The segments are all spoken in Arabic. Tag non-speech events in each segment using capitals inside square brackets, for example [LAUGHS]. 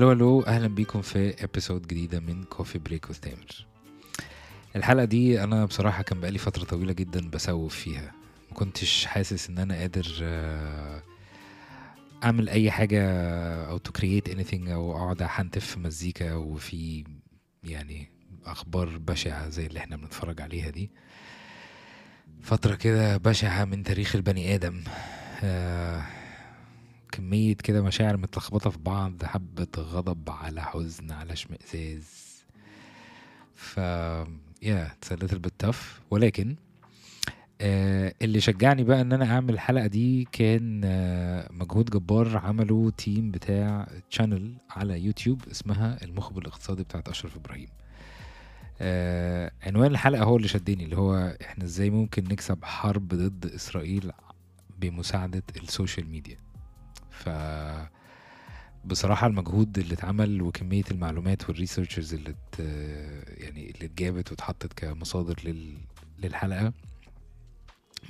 ألو ألو أهلا بيكم في episode جديدة من Coffee Break with تامر الحلقة دي أنا بصراحة كان بقالي فترة طويلة جدا بسوف فيها. ما كنتش حاسس إن أنا قادر آه، أعمل أي حاجة أو to create any أو أقعد أحنتف في مزيكا وفي يعني أخبار بشعة زي اللي إحنا بنتفرج عليها دي. فترة كده بشعة من تاريخ البني آدم. آه، كمية كده مشاعر متلخبطة في بعض حبة غضب على حزن على اشمئزاز ف yeah it's bit tough. ولكن آه اللي شجعني بقى إن أنا أعمل الحلقة دي كان آه مجهود جبار عمله team بتاع channel على يوتيوب اسمها المخبر الاقتصادي بتاعت أشرف إبراهيم. آه عنوان الحلقة هو اللي شدني اللي هو إحنا إزاي ممكن نكسب حرب ضد إسرائيل بمساعدة ال social media؟ ف بصراحة المجهود اللي اتعمل وكمية المعلومات وال researchers اللي ات يعني اللي اتجابت واتحطت كمصادر لل... للحلقة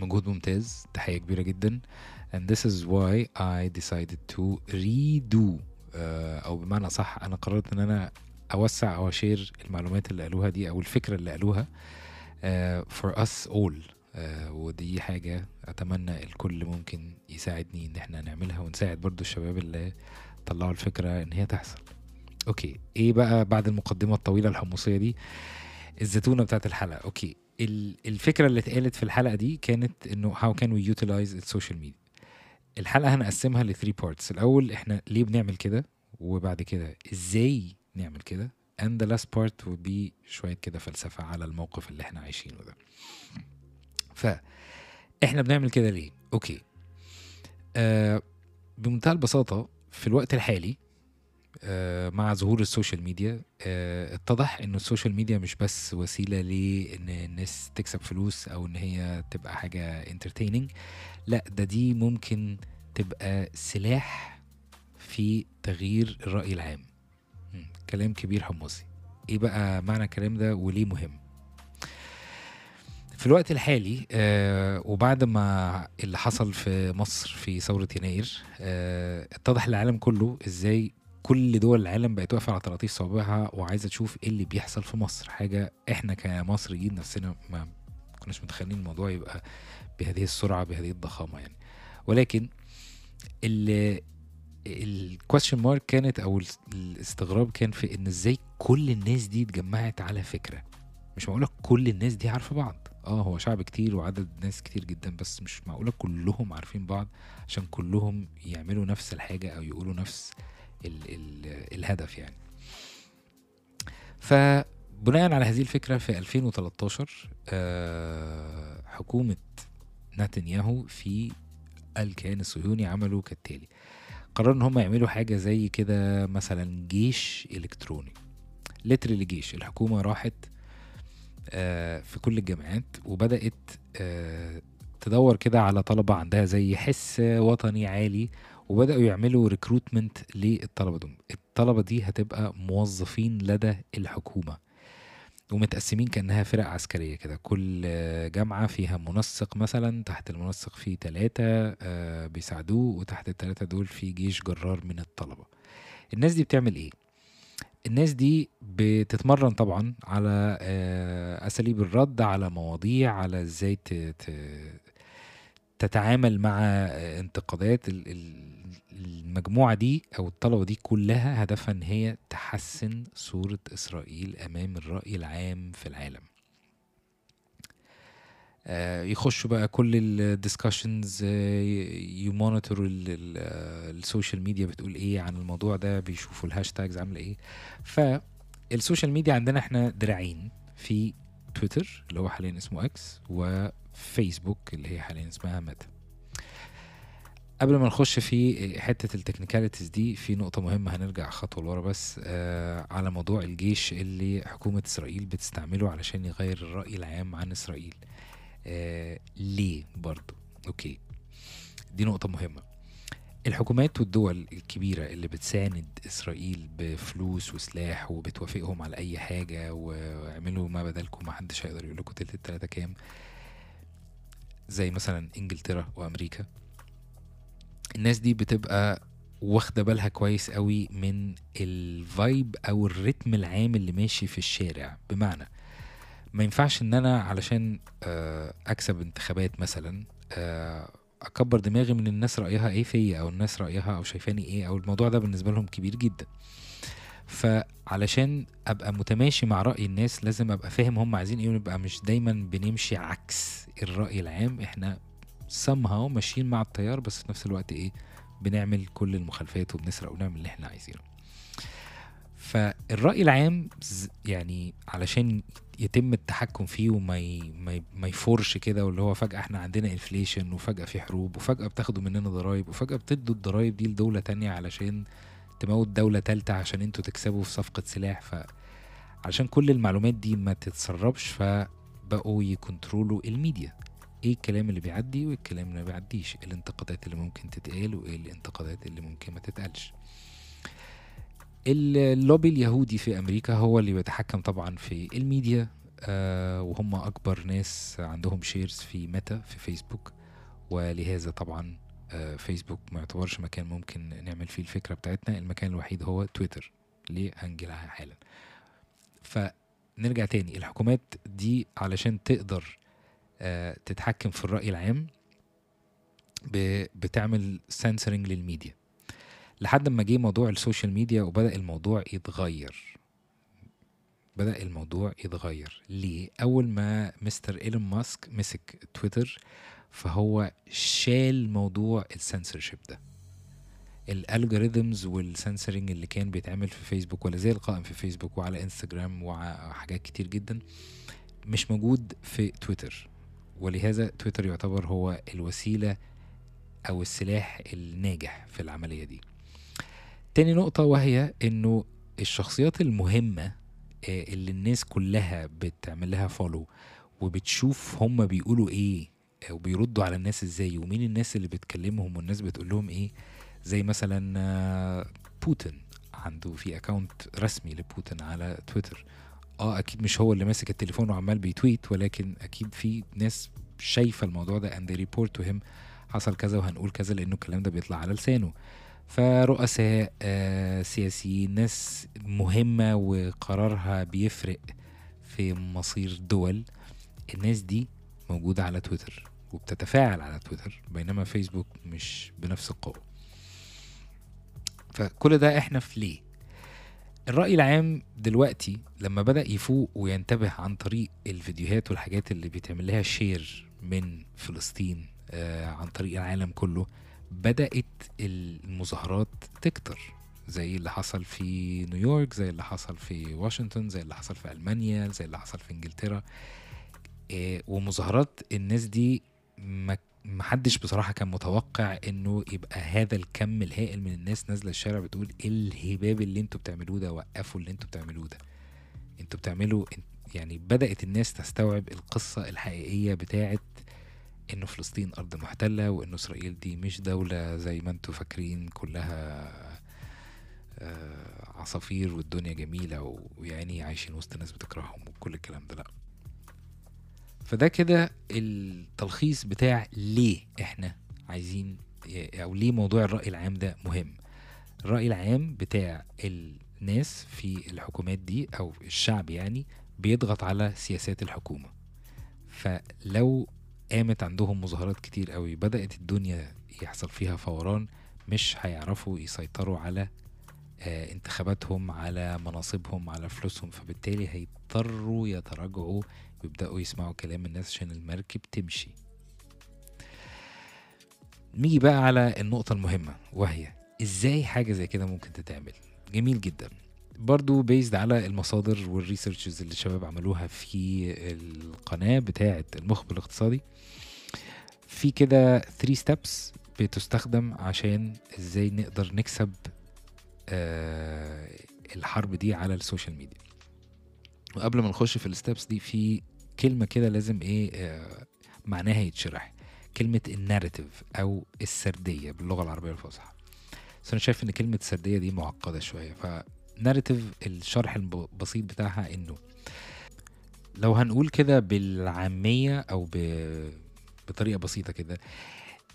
مجهود ممتاز تحية كبيرة جدا. And this is why I decided to redo آه، أو بمعنى صح أنا قررت إن أنا أوسع أو أ share المعلومات اللي قالوها دي أو الفكرة اللي قالوها آه، for us all. آه، ودي حاجة أتمنى الكل ممكن يساعدني إن إحنا نعملها ونساعد برضو الشباب اللي طلعوا الفكرة إن هي تحصل. okay إيه بقى بعد المقدمة الطويلة الحمصية دي؟ الزتونة بتاعت الحلقة. okay ال- الفكرة اللي اتقالت في الحلقة دي كانت إنه how can we utilize ال social media الحلقة هنقسمها ل three parts الأول إحنا ليه بنعمل كده؟ وبعد كده إزاي نعمل كده؟ and the last part would be شوية كده فلسفة على الموقف اللي إحنا عايشينه ده. فاحنا بنعمل كده ليه؟ okay. آه بمنتهى البساطة في الوقت الحالي آه مع ظهور ال social media آه اتضح إن ال social media مش بس وسيلة لأن الناس تكسب فلوس أو إن هي تبقى حاجة entertaining لأ ده دي ممكن تبقى سلاح في تغيير الرأي العام. كلام كبير حمصي إيه بقى معنى الكلام ده وليه مهم؟ في الوقت الحالي آه وبعد ما اللي حصل في مصر في ثورة يناير آه اتضح للعالم كله إزاي كل دول العالم بقت واقفة على طراطيف صوابعها وعايزة تشوف إيه اللي بيحصل في مصر. حاجة إحنا كمصريين نفسنا ما كناش متخيلين الموضوع يبقى بهذه السرعة بهذه الضخامة يعني. ولكن ال الكويشن مارك كانت أو ال- الاستغراب كان في إن إزاي كل الناس دي اتجمعت على فكرة. مش معقولة كل الناس دي عارفة بعض. آه هو شعب كتير وعدد ناس كتير جدا بس مش معقولة كلهم عارفين بعض عشان كلهم يعملوا نفس الحاجة أو يقولوا نفس ال ال الهدف يعني. فبناء على هذه الفكرة في 2013 آه حكومة نتنياهو في الكيان الصهيوني عملوا كالتالي. قرروا إن هم يعملوا حاجة زي كده مثلا جيش إلكتروني. لترلي جيش. الحكومة راحت في كل الجامعات وبدأت آه، تدور كده على طلبة عندها زي حس وطني عالي وبدأوا يعملوا ريكروتمنت للطلبة دول. الطلبة دي هتبقى موظفين لدى الحكومة ومتقسمين كأنها فرق عسكرية كده. كل آه، جامعة فيها منسق مثلا تحت المنسق فيه ثلاثة بيساعدوه وتحت الثلاثه دول في جيش جرار من الطلبة. الناس دي بتعمل إيه؟ الناس دي بتتمرن طبعا على آه، أساليب الرد على مواضيع على إزاي تتعامل مع آه، انتقادات ال- ال- المجموعة دي أو الطلبة دي كلها هدفها ان هي تحسن صورة إسرائيل أمام الرأي العام في العالم. يخشوا بقى كل ال discussions ي monitor وا ال social media بتقول إيه عن الموضوع ده بيشوفوا ال hashtags عاملة إيه. فال social media عندنا إحنا دراعين في تويتر اللي هو حاليا اسمه إكس وفيسبوك اللي هي حاليا اسمها ميتا قبل ما نخش في حتة ال technicalities دي في نقطة مهمة هنرجع خطوة لورا بس آه على موضوع الجيش اللي حكومة إسرائيل بتستعمله علشان يغير الرأي العام عن إسرائيل. آه ليه برضو؟ okay. دي نقطة مهمة. الحكومات والدول الكبيرة اللي بتساند إسرائيل بفلوس وسلاح وبتوافقهم على أي حاجة واعملوا ما بدلكم محدش هيقدر يقول لكم تلت التلاتة كام. زي مثلا إنجلترا وأمريكا. الناس دي بتبقى واخدة بالها كويس قوي من ال vibe أو ال rhythm العام اللي ماشي في الشارع. بمعنى ما ينفعش إن أنا علشان آه، أكسب انتخابات مثلا آه، أكبر دماغي من الناس رأيها إيه فيا أو الناس رأيها أو شايفاني إيه أو الموضوع ده بالنسبة لهم كبير جدا. فعلشان أبقى متماشي مع رأي الناس لازم أبقى فاهم هم عايزين إيه ونبقى مش دايما بنمشي عكس الرأي العام. إحنا somehow ماشيين مع التيار بس في نفس الوقت إيه بنعمل كل المخالفات وبنسرق ونعمل اللي إحنا عايزينه. فالرأي العام يعني علشان يتم التحكم فيه وما ي... ما, ي... ما يفورش كده واللي هو فجأة إحنا عندنا inflation وفجأة في حروب وفجأة بتاخدوا مننا ضرايب وفجأة بتدوا الضرايب دي لدولة تانية علشان تموت دولة تالتة عشان أنتوا تكسبوا في صفقة سلاح. ف علشان كل المعلومات دي ما تتسربش فبقوا يcontrolوا الميديا. إيه الكلام اللي بيعدي وايه الكلام اللي ما بيعديش؟ إيه الانتقادات اللي ممكن تتقال وايه الانتقادات اللي ممكن ما تتقالش؟ اللوبي اليهودي في أمريكا هو اللي بيتحكم طبعا في الميديا آه وهم أكبر ناس عندهم shares في ميتا في فيسبوك. ولهذا طبعا آه فيسبوك ما يعتبرش مكان ممكن نعمل فيه الفكرة بتاعتنا. المكان الوحيد هو تويتر ليه هنجيلها حالا. فنرجع تاني. الحكومات دي علشان تقدر آه تتحكم في الرأي العام بتعمل سنسرنج للميديا. لحد ما جه موضوع السوشيال ميديا وبدأ الموضوع يتغير. بدأ الموضوع يتغير. ليه؟ أول ما مستر إيلون ماسك مسك تويتر فهو شال موضوع السنسورشيب ده. الالجوريثمز والسنسورنج اللي كان بيتعمل في فيسبوك ولا زي القائم في فيسبوك وعلى انستجرام وحاجات كتير جدا مش موجود في تويتر. ولهذا تويتر يعتبر هو الوسيلة أو السلاح الناجح في العملية دي. تاني نقطة وهي إنه الشخصيات المهمة آه، اللي الناس كلها بتعمل لها follow وبتشوف هم بيقولوا إيه آه، وبيردوا على الناس إزاي ومين الناس اللي بتكلمهم والناس بتقول لهم إيه زي مثلا آه، بوتين عنده في account رسمي لبوتين على تويتر. آه أكيد مش هو اللي ماسك التليفون وعمال بيتويت ولكن أكيد في ناس شايفة الموضوع ده and they report to him حصل كذا وهنقول كذا لأنه الكلام ده بيطلع على لسانه. فرؤساء آه، سياسيين ناس مهمة وقرارها بيفرق في مصير دول. الناس دي موجودة على تويتر وبتتفاعل على تويتر بينما فيسبوك مش بنفس القوة. فكل ده إحنا في ليه؟ الرأي العام دلوقتي لما بدأ يفوق وينتبه عن طريق الفيديوهات والحاجات اللي بيتعمل لها شير من فلسطين آه عن طريق العالم كله بدأت المظاهرات تكتر زي اللي حصل في نيويورك زي اللي حصل في واشنطن زي اللي حصل في ألمانيا زي اللي حصل في إنجلترا. آه، ومظاهرات الناس دي ما محدش بصراحة كان متوقع إنه يبقى هذا الكم الهائل من الناس نازلة الشارع بتقول إيه الهباب اللي أنتوا بتعملوه ده وقفوا اللي أنتوا بتعملوه ده. أنتوا بتعملوا يعني بدأت الناس تستوعب القصة الحقيقية بتاعت إنه فلسطين أرض محتلة وإنه إسرائيل دي مش دولة زي ما أنتوا فاكرين كلها آه، عصافير والدنيا جميلة ويعني عايشين وسط ناس بتكرههم وكل الكلام ده لأ. فده كده التلخيص بتاع ليه إحنا عايزين أو ليه موضوع الرأي العام ده مهم. الرأي العام بتاع الناس في الحكومات دي أو الشعب يعني بيضغط على سياسات الحكومة. فلو قامت عندهم مظاهرات كتير قوي. بدأت الدنيا يحصل فيها فوران مش هيعرفوا يسيطروا على آه، انتخاباتهم على مناصبهم على فلوسهم. فبالتالي هيضطروا يتراجعوا ويبدأوا يسمعوا كلام الناس عشان المركب تمشي نيجي بقى على النقطة المهمة وهي إزاي حاجة زي كده ممكن تتعمل؟ جميل جدا. برضو based على المصادر وال researches اللي الشباب عملوها في القناة بتاعة المخبر الاقتصادي في كده 3 steps بتستخدم عشان إزاي نقدر نكسب آه الحرب دي على السوشيال ميديا. وقبل ما نخش في ال steps دي في كلمة كده لازم إيه آه معناها يتشرح. كلمة ال narrative أو السردية باللغة العربية الفصحى. بس أنا شايف إن كلمة سردية دي معقدة شوية ف narrative الشرح البسيط بتاعها إنه لو هنقول كده بالعامية أو ب... بطريقة بسيطة كده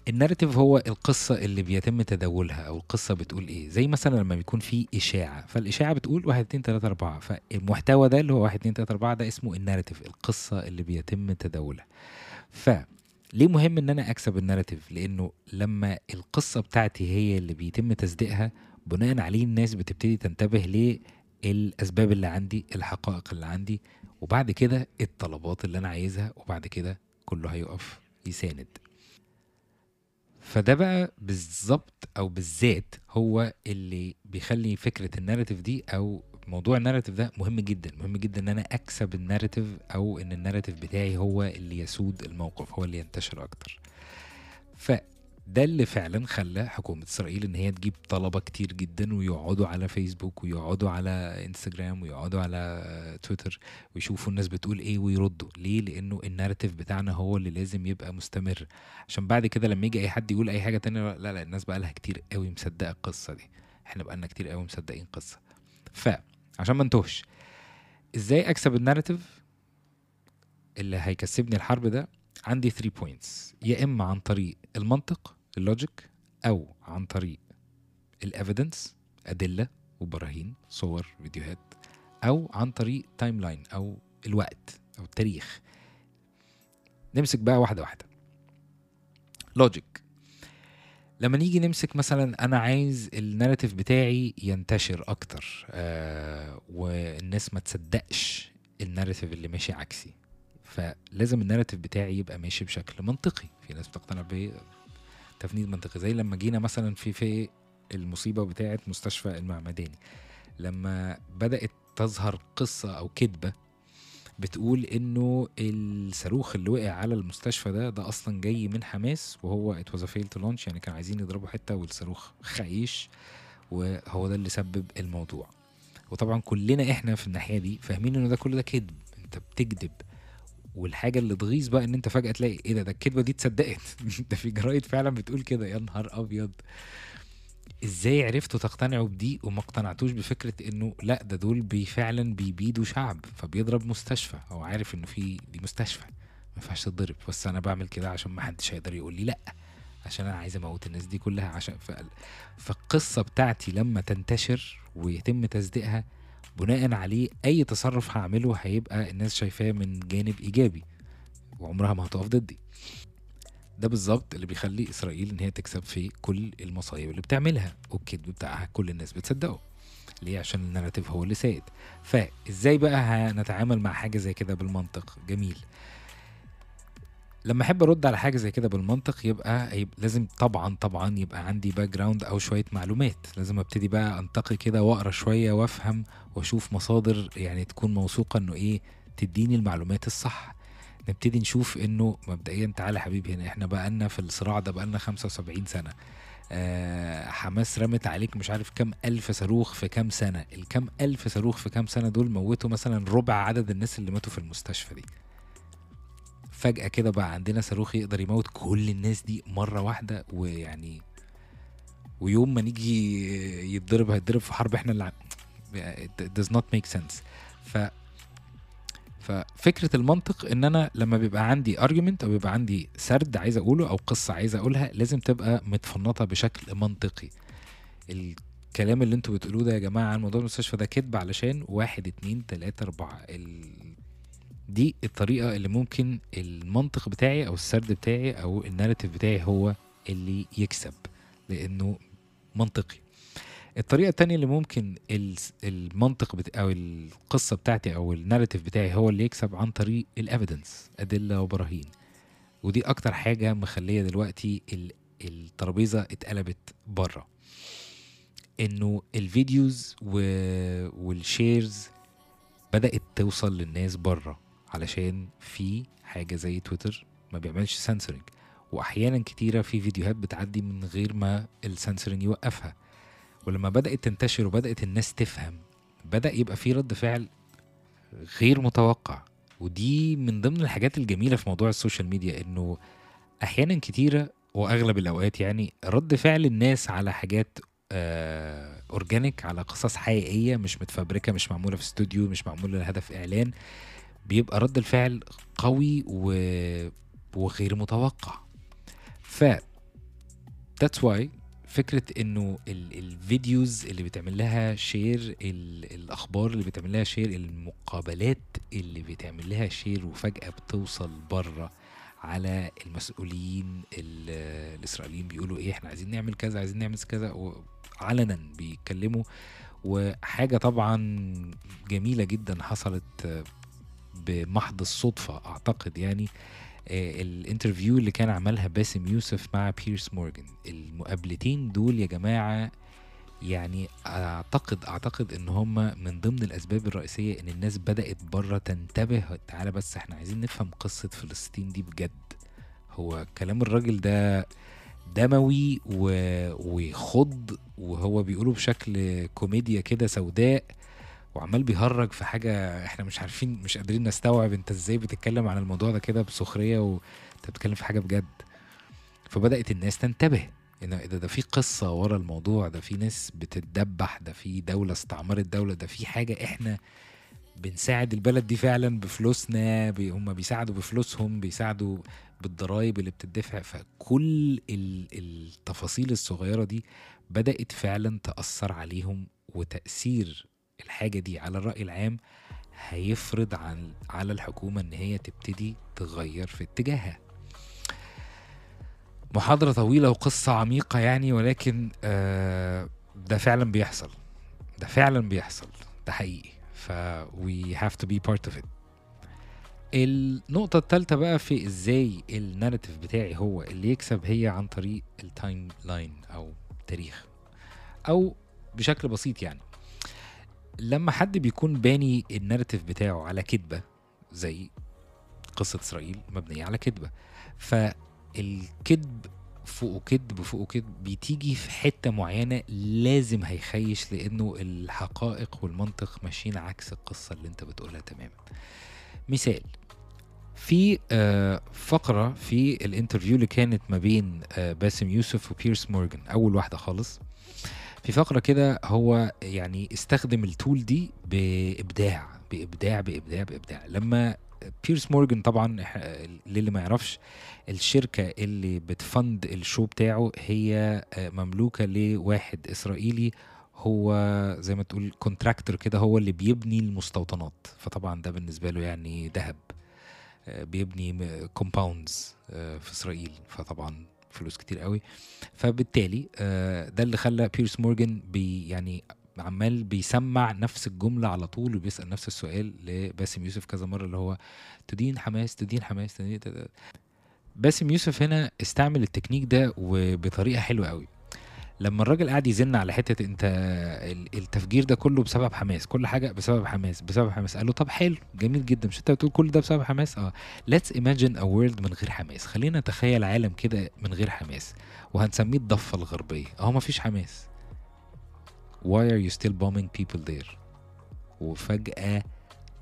ال narrative هو القصة اللي بيتم تداولها أو القصة بتقول إيه. زي مثلا لما بيكون في إشاعة فالإشاعة بتقول واحد اتنين تلاتة أربعة فالمحتوى ده اللي هو واحد اتنين تلاتة أربعة ده اسمه ال narrative القصة اللي بيتم تداولها. ف ليه مهم إن أنا أكسب الناريتيف؟ لأنه لما القصة بتاعتي هي اللي بيتم تصديقها بناء عليه الناس بتبتدي تنتبه للأسباب اللي عندي الحقائق اللي عندي وبعد كده الطلبات اللي أنا عايزها وبعد كده كله هيقف يساند. فده بقى بالظبط أو بالذات هو اللي بيخلي فكرة الناريتيف دي أو موضوع الناريتيف ده مهم جدا. مهم جدا إن أنا أكسب الناريتيف أو إن الناريتيف بتاعي هو اللي يسود الموقف هو اللي ينتشر أكتر. فده اللي فعلا خلى حكومة إسرائيل إن هي تجيب طلبة كتير جدا ويقعدوا على فيسبوك ويقعدوا على إنستجرام ويقعدوا على تويتر ويشوفوا الناس بتقول إيه ويردوا. ليه؟ لأنه الناريتيف بتاعنا هو اللي لازم يبقى مستمر. عشان بعد كده لما يجي أي حد يقول أي حاجة تانية لا لا الناس بقى لها كتير قوي مصدقة القصة دي. إحنا بقالنا كتير قوي مصدقين قصة. فعشان ما انتهش إزاي أكسب ال narrative اللي هيكسبني الحرب ده؟ عندي 3 points يا إما عن طريق المنطق ال logic أو عن طريق ال evidence أدلة وبراهين صور فيديوهات أو عن طريق timeline أو الوقت أو التاريخ. نمسك بقى واحدة واحدة. logic لما نيجي نمسك مثلا أنا عايز ال narrative بتاعي ينتشر أكتر آه والناس ما تصدقش ال narrative اللي ماشي عكسي. فلازم ال narrative بتاعي يبقى ماشي بشكل منطقي. في ناس بتقتنع بتفنيد منطقي زي لما جينا مثلا في في المصيبة بتاعه مستشفى المعمداني. لما بدأت تظهر قصة أو كذبه بتقول إنه الصاروخ اللي وقع على المستشفى ده ده أصلا جاي من حماس وهو it was fail to launch يعني كانوا عايزين يضربوا حتة والصاروخ خيش وهو ده اللي سبب الموضوع. وطبعا كلنا إحنا في الناحية دي فاهمين إنه ده كل ده كذب أنت بتكذب والحاجة اللي تغيظ بقى إن أنت فجأة تلاقي إيه ده ده الكذبة دي اتصدقت. [LAUGHS] ده في جرايد فعلا بتقول كده. يا نهار أبيض. إزاي عرفتوا تقتنعوا بدي وما اقتنعتوش بفكرة إنه لأ ده دول بي فعلا بيبيدوا شعب فبيضرب مستشفى. هو عارف إنه في دي مستشفى. ما ينفعش تضرب بس أنا بعمل كده عشان ما حدش هيقدر يقول لي لأ. عشان أنا عايز أموت الناس دي كلها عشان. فالقصة بتاعتي لما تنتشر ويتم تصديقها بناء عليه أي تصرف هعمله هيبقى الناس شايفاه من جانب إيجابي وعمرها ما هتقف ضدي. ده بالظبط اللي بيخلي إسرائيل إن هي تكسب في كل المصايب اللي بتعملها والكذب بتاعها كل الناس بتصدقه. ليه؟ عشان الناراتيف هو اللي سائد فإزاي بقى هنتعامل مع حاجة زي كده بالمنطق؟ جميل. لما أحب أرد على حاجة زي كده بالمنطق يبقى, لازم طبعا طبعا يبقى عندي background أو شوية معلومات. لازم أبتدي بقى أنتقي كده وأقرأ شوية وأفهم وأشوف مصادر يعني تكون موثوقة إنه إيه تديني المعلومات الصح. نبتدي نشوف إنه مبدئيا تعالى حبيبي هنا إحنا بقالنا في الصراع ده بقالنا 75 سنة. آه حماس رمت عليك مش عارف كام ألف صاروخ في كام سنة. الكام ألف صاروخ في كام سنة دول موتوا مثلا ربع عدد الناس اللي ماتوا في المستشفى دي. فجأة كده بقى عندنا صاروخ يقدر يموت كل الناس دي مرة واحدة ويعني ويوم ما نيجي يتضرب هيتضرب في حرب إحنا اللي it does not make sense ف ففكره المنطق إن أنا لما بيبقى عندي ارجيومنت أو بيبقى عندي سرد عايز أقوله أو قصة عايز أقولها لازم تبقى متفنطة بشكل منطقي الكلام اللي أنتوا بتقولوه ده يا جماعة عن موضوع المستشفى ده كذب علشان واحد اتنين تلاتة أربعة. دي الطريقة اللي ممكن المنطق بتاعي أو السرد بتاعي أو ال narrative بتاعي هو اللي يكسب لأنه منطقي. الطريقة التانية اللي ممكن المنطق بتا... أو القصة بتاعتي أو ال narrative بتاعي هو اللي يكسب عن طريق ال evidence أدلة وبراهين. ودي أكتر حاجة مخلية دلوقتي الترابيزة اتقلبت بره. إنه ال videos و... وال shares بدأت توصل للناس بره. علشان في حاجة زي تويتر ما بيعملش سنسورنج وأحيانا كتيرة في فيديوهات بتعدي من غير ما السنسورنج يوقفها. ولما بدأت تنتشر وبدأت الناس تفهم بدأ يبقى في رد فعل غير متوقع. ودي من ضمن الحاجات الجميلة في موضوع السوشيال ميديا إنه أحيانا كتيرة وأغلب الأوقات يعني رد فعل الناس على حاجات آه organic على قصص حقيقية مش متفبركة مش معمولة في استوديو مش معمولة لهدف إعلان بيبقى رد الفعل قوي و... وغير متوقع. ف that's why فكرة إنه ال- videos اللي بتعمل لها share ال- الأخبار اللي بتعمل لها share المقابلات اللي بتعمل لها share وفجأة بتوصل بره على المسؤولين ال- الإسرائيليين بيقولوا إيه إحنا عايزين نعمل كذا عايزين نعمل كذا علنا بيتكلموا. وحاجة طبعا جميلة جدا حصلت بمحض الصدفة أعتقد يعني آه، ال interview اللي كان عملها باسم يوسف مع بيرس مورجان. المقابلتين دول يا جماعة يعني أعتقد أعتقد إن هم من ضمن الأسباب الرئيسية إن الناس بدأت بره تنتبه. تعالى بس إحنا عايزين نفهم قصة فلسطين دي بجد. هو كلام الراجل ده دموي. وخض وهو بيقوله بشكل كوميديا كده سوداء. وعمال بيهرج في حاجة إحنا مش عارفين مش قادرين نستوعب انت إزاي بتتكلم عن الموضوع ده كده بسخرية وانت بتتكلم في حاجة بجد. فبدأت الناس تنتبه إن ده, في قصة ورا الموضوع ده في ناس بتتدبح ده في دولة استعمرت دولة ده في حاجة إحنا بنساعد البلد دي فعلا بفلوسنا بي هم بيساعدوا بفلوسهم بيساعدوا بالضرايب اللي بتدفع. فكل ال- التفاصيل الصغيرة دي بدأت فعلا تأثر عليهم وتأثير الحاجة دي على الرأي العام هيفرض عن على الحكومة إن هي تبتدي تغير في اتجاهها. محاضرة طويلة وقصة عميقة يعني ولكن آه ده فعلا بيحصل. ده فعلا بيحصل. ده حقيقي. ف we have to be part of it. النقطة الثالثة بقى في إزاي ال narrative بتاعي هو اللي يكسب هي عن طريق ال timeline أو تاريخ. أو بشكل بسيط يعني. لما حد بيكون باني ال narrative بتاعه على كذبة زي قصة إسرائيل مبنية على كذبة فالكذب فوقه كذب فوقه كذب بتيجي في حتة معينة لازم هيخش لأنه الحقائق والمنطق ماشيين عكس القصة اللي أنت بتقولها تماما. مثال في آه، فقرة في ال interview اللي كانت ما بين آه، باسم يوسف وبيرس مورجان أول واحدة خالص في فقرة كده هو يعني استخدم ال tool دي بإبداع بإبداع بإبداع بإبداع. لما بيرس مورجان طبعا للي ما يعرفش الشركة اللي بت fund الشو بتاعه هي آه، مملوكة لواحد إسرائيلي. هو زي ما تقول contractor كده هو اللي بيبني المستوطنات. فطبعا ده بالنسبة له يعني ذهب آه، بيبني compounds في إسرائيل. فطبعا فلوس كتير قوي فبالتالي آه، ده اللي خلى بيرس مورجان بي يعني عمال بيسمع نفس الجملة على طول وبيسأل نفس السؤال لباسم يوسف كذا مرة اللي هو تدين حماس تدين حماس تدين. باسم يوسف هنا استعمل التكنيك ده وبطريقة حلوة قوي لما الراجل قاعد يزن على حتة انت ال- التفجير ده كله بسبب حماس كل حاجة بسبب حماس بسبب حماس. قال له طب حلو جميل جدا. مش انت بتقول كل ده بسبب حماس؟ آه. Let's imagine a world من غير حماس. خلينا نتخيل عالم كده من غير حماس. وهنسميه الضفة الغربية. أهو مفيش حماس. Why are you still bombing people there? وفجأة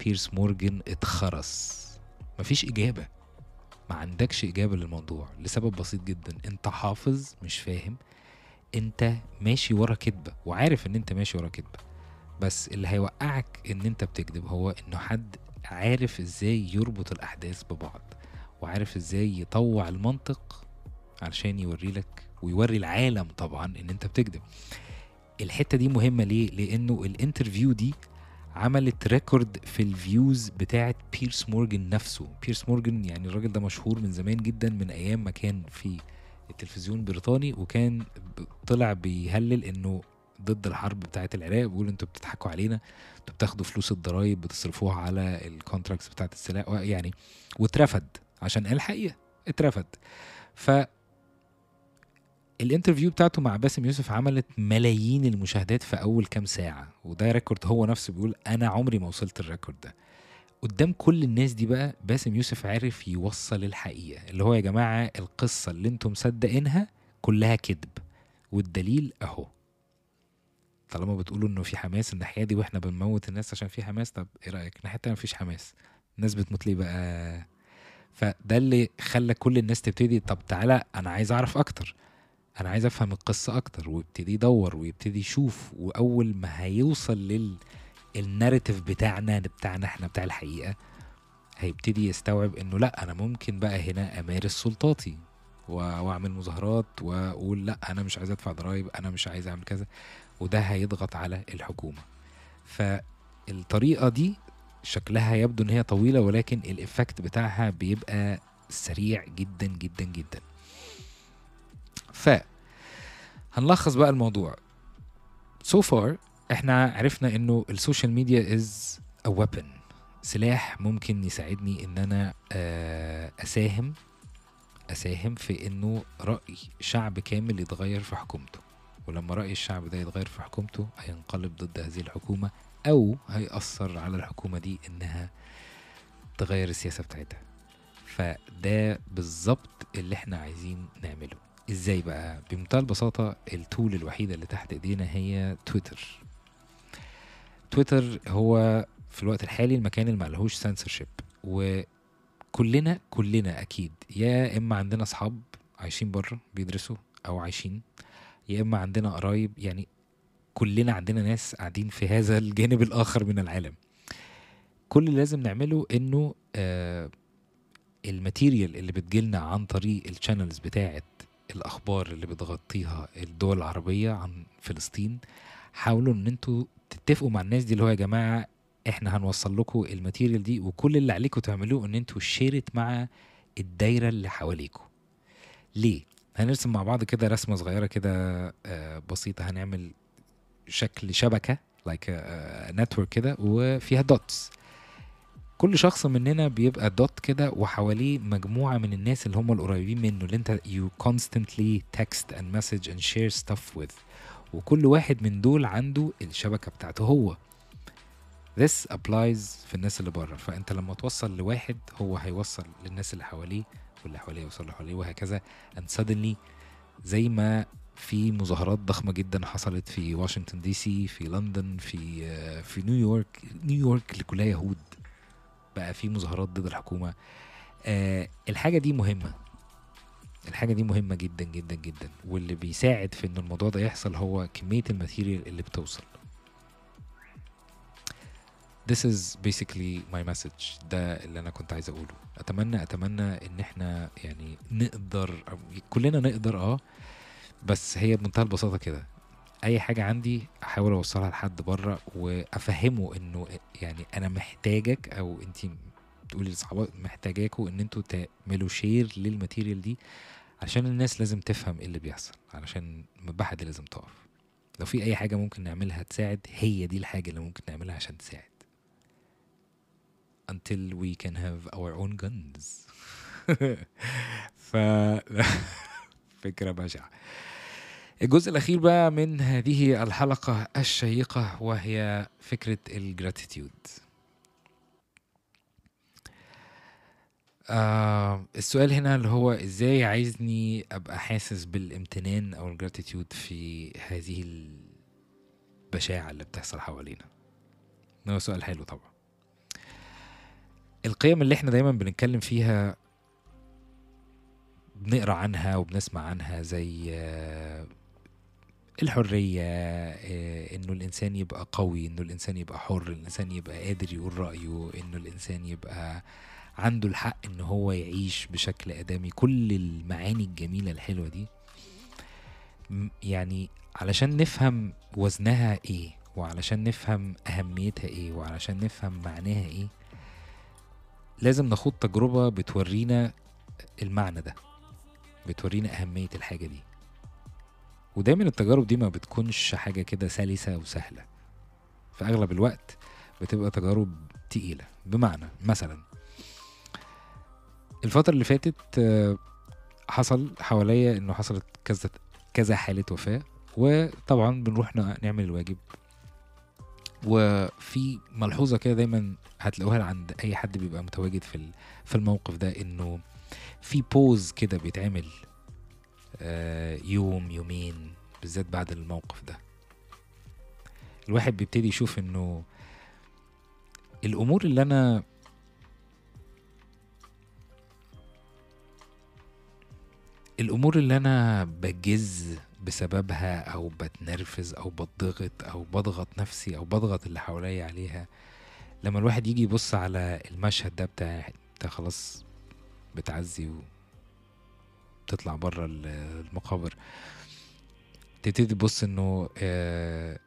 بيرس مورجان اتخرس. مفيش إجابة. ما عندكش إجابة للموضوع. لسبب بسيط جدا. أنت حافظ مش فاهم. انت ماشي ورا كدبة وعارف ان انت ماشي ورا كدبة. بس اللي هيوقعك ان انت بتكذب هو انه حد عارف إزاي يربط الأحداث ببعض وعارف إزاي يطوع المنطق علشان يوري لك ويوري العالم طبعا ان انت بتكذب. الحتة دي مهمة ليه؟ لأنه ال interview دي عملت record في ال views بتاعت بيرس مورجان نفسه. بيرس مورجان يعني الراجل ده مشهور من زمان جدا من أيام ما كان في التلفزيون البريطاني وكان طلع بيهلل إنه ضد الحرب بتاعت العراق بيقول إنتوا بتضحكوا علينا إنتوا بتاخدوا فلوس الضرايب بتصرفوها على ال contracts بتاعت السلاح يعني واترفد عشان قال الحقيقة اترفد ف ال interview بتاعته مع باسم يوسف عملت ملايين المشاهدات في أول كام ساعة وده record هو نفسه بيقول أنا عمري ما وصلت ال record ده. قدام كل الناس دي بقى باسم يوسف عرف يوصل الحقيقة. اللي هو يا جماعة القصة اللي أنتم مصدقينها كلها كذب والدليل أهو. طالما بتقولوا إنه في حماس الناحية دي وإحنا بنموت الناس عشان في حماس طب إيه رأيك؟ الناحيه التانيه مفيش حماس. الناس بتموت ليه بقى؟ فده اللي خلى كل الناس تبتدي طب تعالى أنا عايز أعرف أكتر. أنا عايز أفهم القصة أكتر ويبتدي يدور ويبتدي يشوف وأول ما هيوصل لل الناريتيف بتاعنا بتاعنا إحنا بتاع الحقيقة هيبتدي يستوعب انه لا أنا ممكن بقى هنا امارس سلطاتي واعمل مظاهرات واقول لا أنا مش عايز ادفع ضرائب أنا مش عايز اعمل كذا. وده هيضغط على الحكومة. فالطريقة دي شكلها يبدو ان هي طويلة ولكن ال effect بتاعها بيبقى سريع جدا جدا جدا. ف هنلخص بقى الموضوع. So far إحنا عرفنا إنه ال social media is a weapon. سلاح ممكن يساعدني إن أنا آه، أساهم أساهم في إنه رأي شعب كامل يتغير في حكومته. ولما رأي الشعب ده يتغير في حكومته هينقلب ضد هذه الحكومة أو هيأثر على الحكومة دي إنها تغير السياسة بتاعتها. فده بالظبط اللي إحنا عايزين نعمله. إزاي بقى؟ بمنتهى البساطة التول الوحيدة اللي تحت إيدينا هي تويتر تويتر هو في الوقت الحالي المكان اللي معلهوش سنسورشيب وكلنا كلنا أكيد يا إما عندنا أصحاب عايشين بره بيدرسوا أو عايشين يا إما عندنا قرايب يعني كلنا عندنا ناس قاعدين في هذا الجانب الآخر من العالم. كل اللي لازم نعمله إنه آه ال material اللي بتجيلنا عن طريق ال channels بتاعت الأخبار اللي بتغطيها الدول العربية عن فلسطين حاولوا إن أنتوا تتفقوا مع الناس دي اللي هو يا جماعة إحنا هنوصل لكم ال material دي وكل اللي عليكم تعملوه إن أنتوا share ت مع الدايرة اللي حواليكوا ليه؟ هنرسم مع بعض كده رسمة صغيرة كده آه، بسيطة. هنعمل شكل شبكة like network كده وفيها dots كل شخص مننا بيبقى dot كده وحواليه مجموعة من الناس اللي هم القريبين منه اللي انت you constantly text and message and share stuff with. وكل واحد من دول عنده الشبكة بتاعته هو. This applies في الناس اللي بره. فأنت لما توصل لواحد هو هيوصل للناس اللي حواليه واللي حواليه يوصل حواليه وهكذا. And suddenly زي ما في مظاهرات ضخمة جدا حصلت في واشنطن دي سي في لندن في آه، في نيويورك نيويورك اللي كلها يهود. بقى في مظاهرات ضد الحكومة. آه الحاجة دي مهمة. الحاجة دي مهمة جدا جدا جدا. واللي بيساعد في إن الموضوع ده يحصل هو كمية الماتيريال اللي بتوصل. This is basically my message. ده اللي أنا كنت عايز أقوله. أتمنى أتمنى إن إحنا يعني نقدر كلنا نقدر آه بس هي بمنتهى البساطة كده. أي حاجة عندي أحاول أوصلها لحد بره وأفهمه إنه يعني أنا محتاجك أو انت تقولي لاصحابك محتاجاكوا إن أنتوا تعملوا share لل material دي عشان الناس لازم تفهم إيه اللي بيحصل علشان المدبحة دي لازم تقف. لو في أي حاجة ممكن نعملها تساعد هي دي الحاجة اللي ممكن نعملها عشان تساعد. Until we can have our own guns. [LAUGHS] ف [LAUGHS] فكرة بشعة. الجزء الأخير بقى من هذه الحلقة الشيقة وهي فكرة ال gratitude آه السؤال هنا اللي هو إزاي عايزني أبقى حاسس بالامتنان أو الجراتيتيود في هذه البشاعة اللي بتحصل حوالينا؟ هو سؤال حلو طبعا. القيم اللي إحنا دايما بنتكلم فيها بنقرأ عنها وبنسمع عنها زي آه، الحرية آه، إنه الإنسان يبقى قوي إنه الإنسان يبقى حر الإنسان يبقى قادر يقول رأيه إنه الإنسان يبقى عنده الحق إن هو يعيش بشكل آدمي. كل المعاني الجميلة الحلوة دي يعني علشان نفهم وزنها إيه وعلشان نفهم أهميتها إيه وعلشان نفهم معناها إيه لازم نخوض تجربة بتورينا المعنى ده بتورينا أهمية الحاجة دي. ودايما التجارب دي ما بتكونش حاجة كده سلسة وسهلة. في أغلب الوقت بتبقى تجارب تقيلة. بمعنى مثلا الفترة اللي فاتت آه، حصل حواليا إنه حصلت كذا كذا حالة وفاة وطبعا بنروح نعمل الواجب. وفي ملحوظة كده دايما هتلاقوها عند أي حد بيبقى متواجد في في الموقف ده إنه في بوز كده بيتعمل آه، يوم يومين بالذات بعد الموقف ده. الواحد بيبتدي يشوف إنه الأمور اللي أنا الأمور اللي أنا بجز بسببها أو بتنرفز أو بتضغط أو بضغط نفسي أو بضغط اللي حواليا عليها لما الواحد يجي يبص على المشهد ده بتاع أنت خلاص بتعزي و... تطلع بره المقابر تبتدي تبص إنه آه،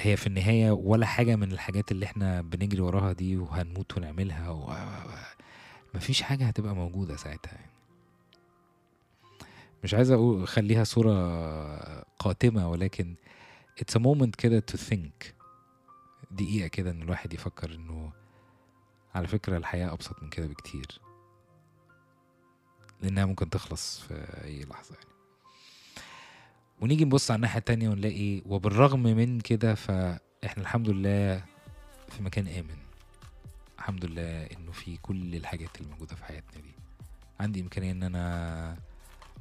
هي في النهاية ولا حاجة من الحاجات اللي إحنا بنجري وراها دي وهنموت ونعملها و... مفيش حاجة هتبقى موجودة ساعتها يعني. مش عايز أقول أخليها صورة قاتمة ولكن it's a moment كده to think. دقيقة كده إن الواحد يفكر إنه على فكرة الحياة أبسط من كده بكتير. لأنها ممكن تخلص في أي لحظة يعني. ونيجي نبص على الناحية التانية ونلاقي وبالرغم من كده فإحنا الحمد لله في مكان آمن. الحمد لله إنه في كل الحاجات اللي موجودة في حياتنا دي. عندي إمكانية إن أنا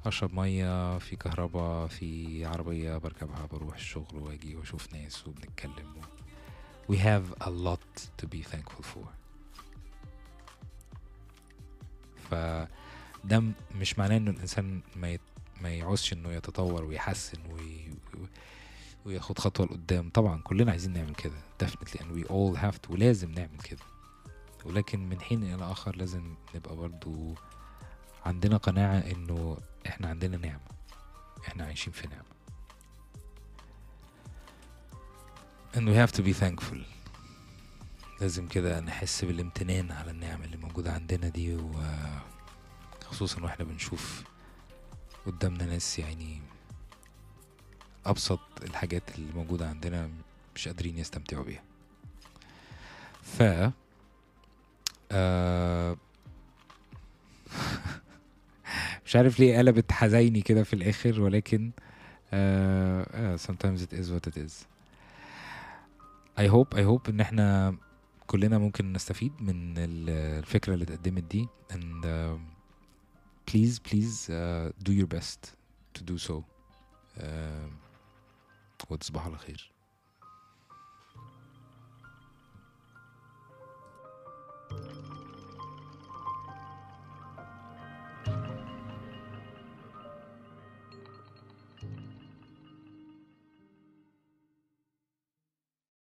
أشرب مية في كهرباء في عربية بركبها بروح الشغل وأجي وأشوف ناس وبنتكلم و... we have a lot to be thankful for. فده م- مش معناه إنه الإنسان ما يت... ما يعوزش إنه يتطور ويحسن وي... وياخد خطوة لقدام. طبعا كلنا عايزين نعمل كده definitely and we all have to ولازم نعمل كده. ولكن من حين إلى آخر لازم نبقى برضو عندنا قناعة إنه إحنا عندنا نعمة. إحنا عايشين في نعمة. And we have to be thankful. لازم كده نحس بالامتنان على النعم اللي موجودة عندنا دي وخصوصا وإحنا بنشوف قدامنا ناس يعني أبسط الحاجات اللي موجودة عندنا مش قادرين يستمتعوا بيها. ف آه مش عارف ليه قلبت حزيني كده في الآخر ولكن آه آه sometimes it is what it is. I hope I hope إن إحنا كلنا ممكن نستفيد من ال- الفكرة اللي اتقدمت دي and uh, please please uh, do your best to do so. uh, وتصبحوا على خير.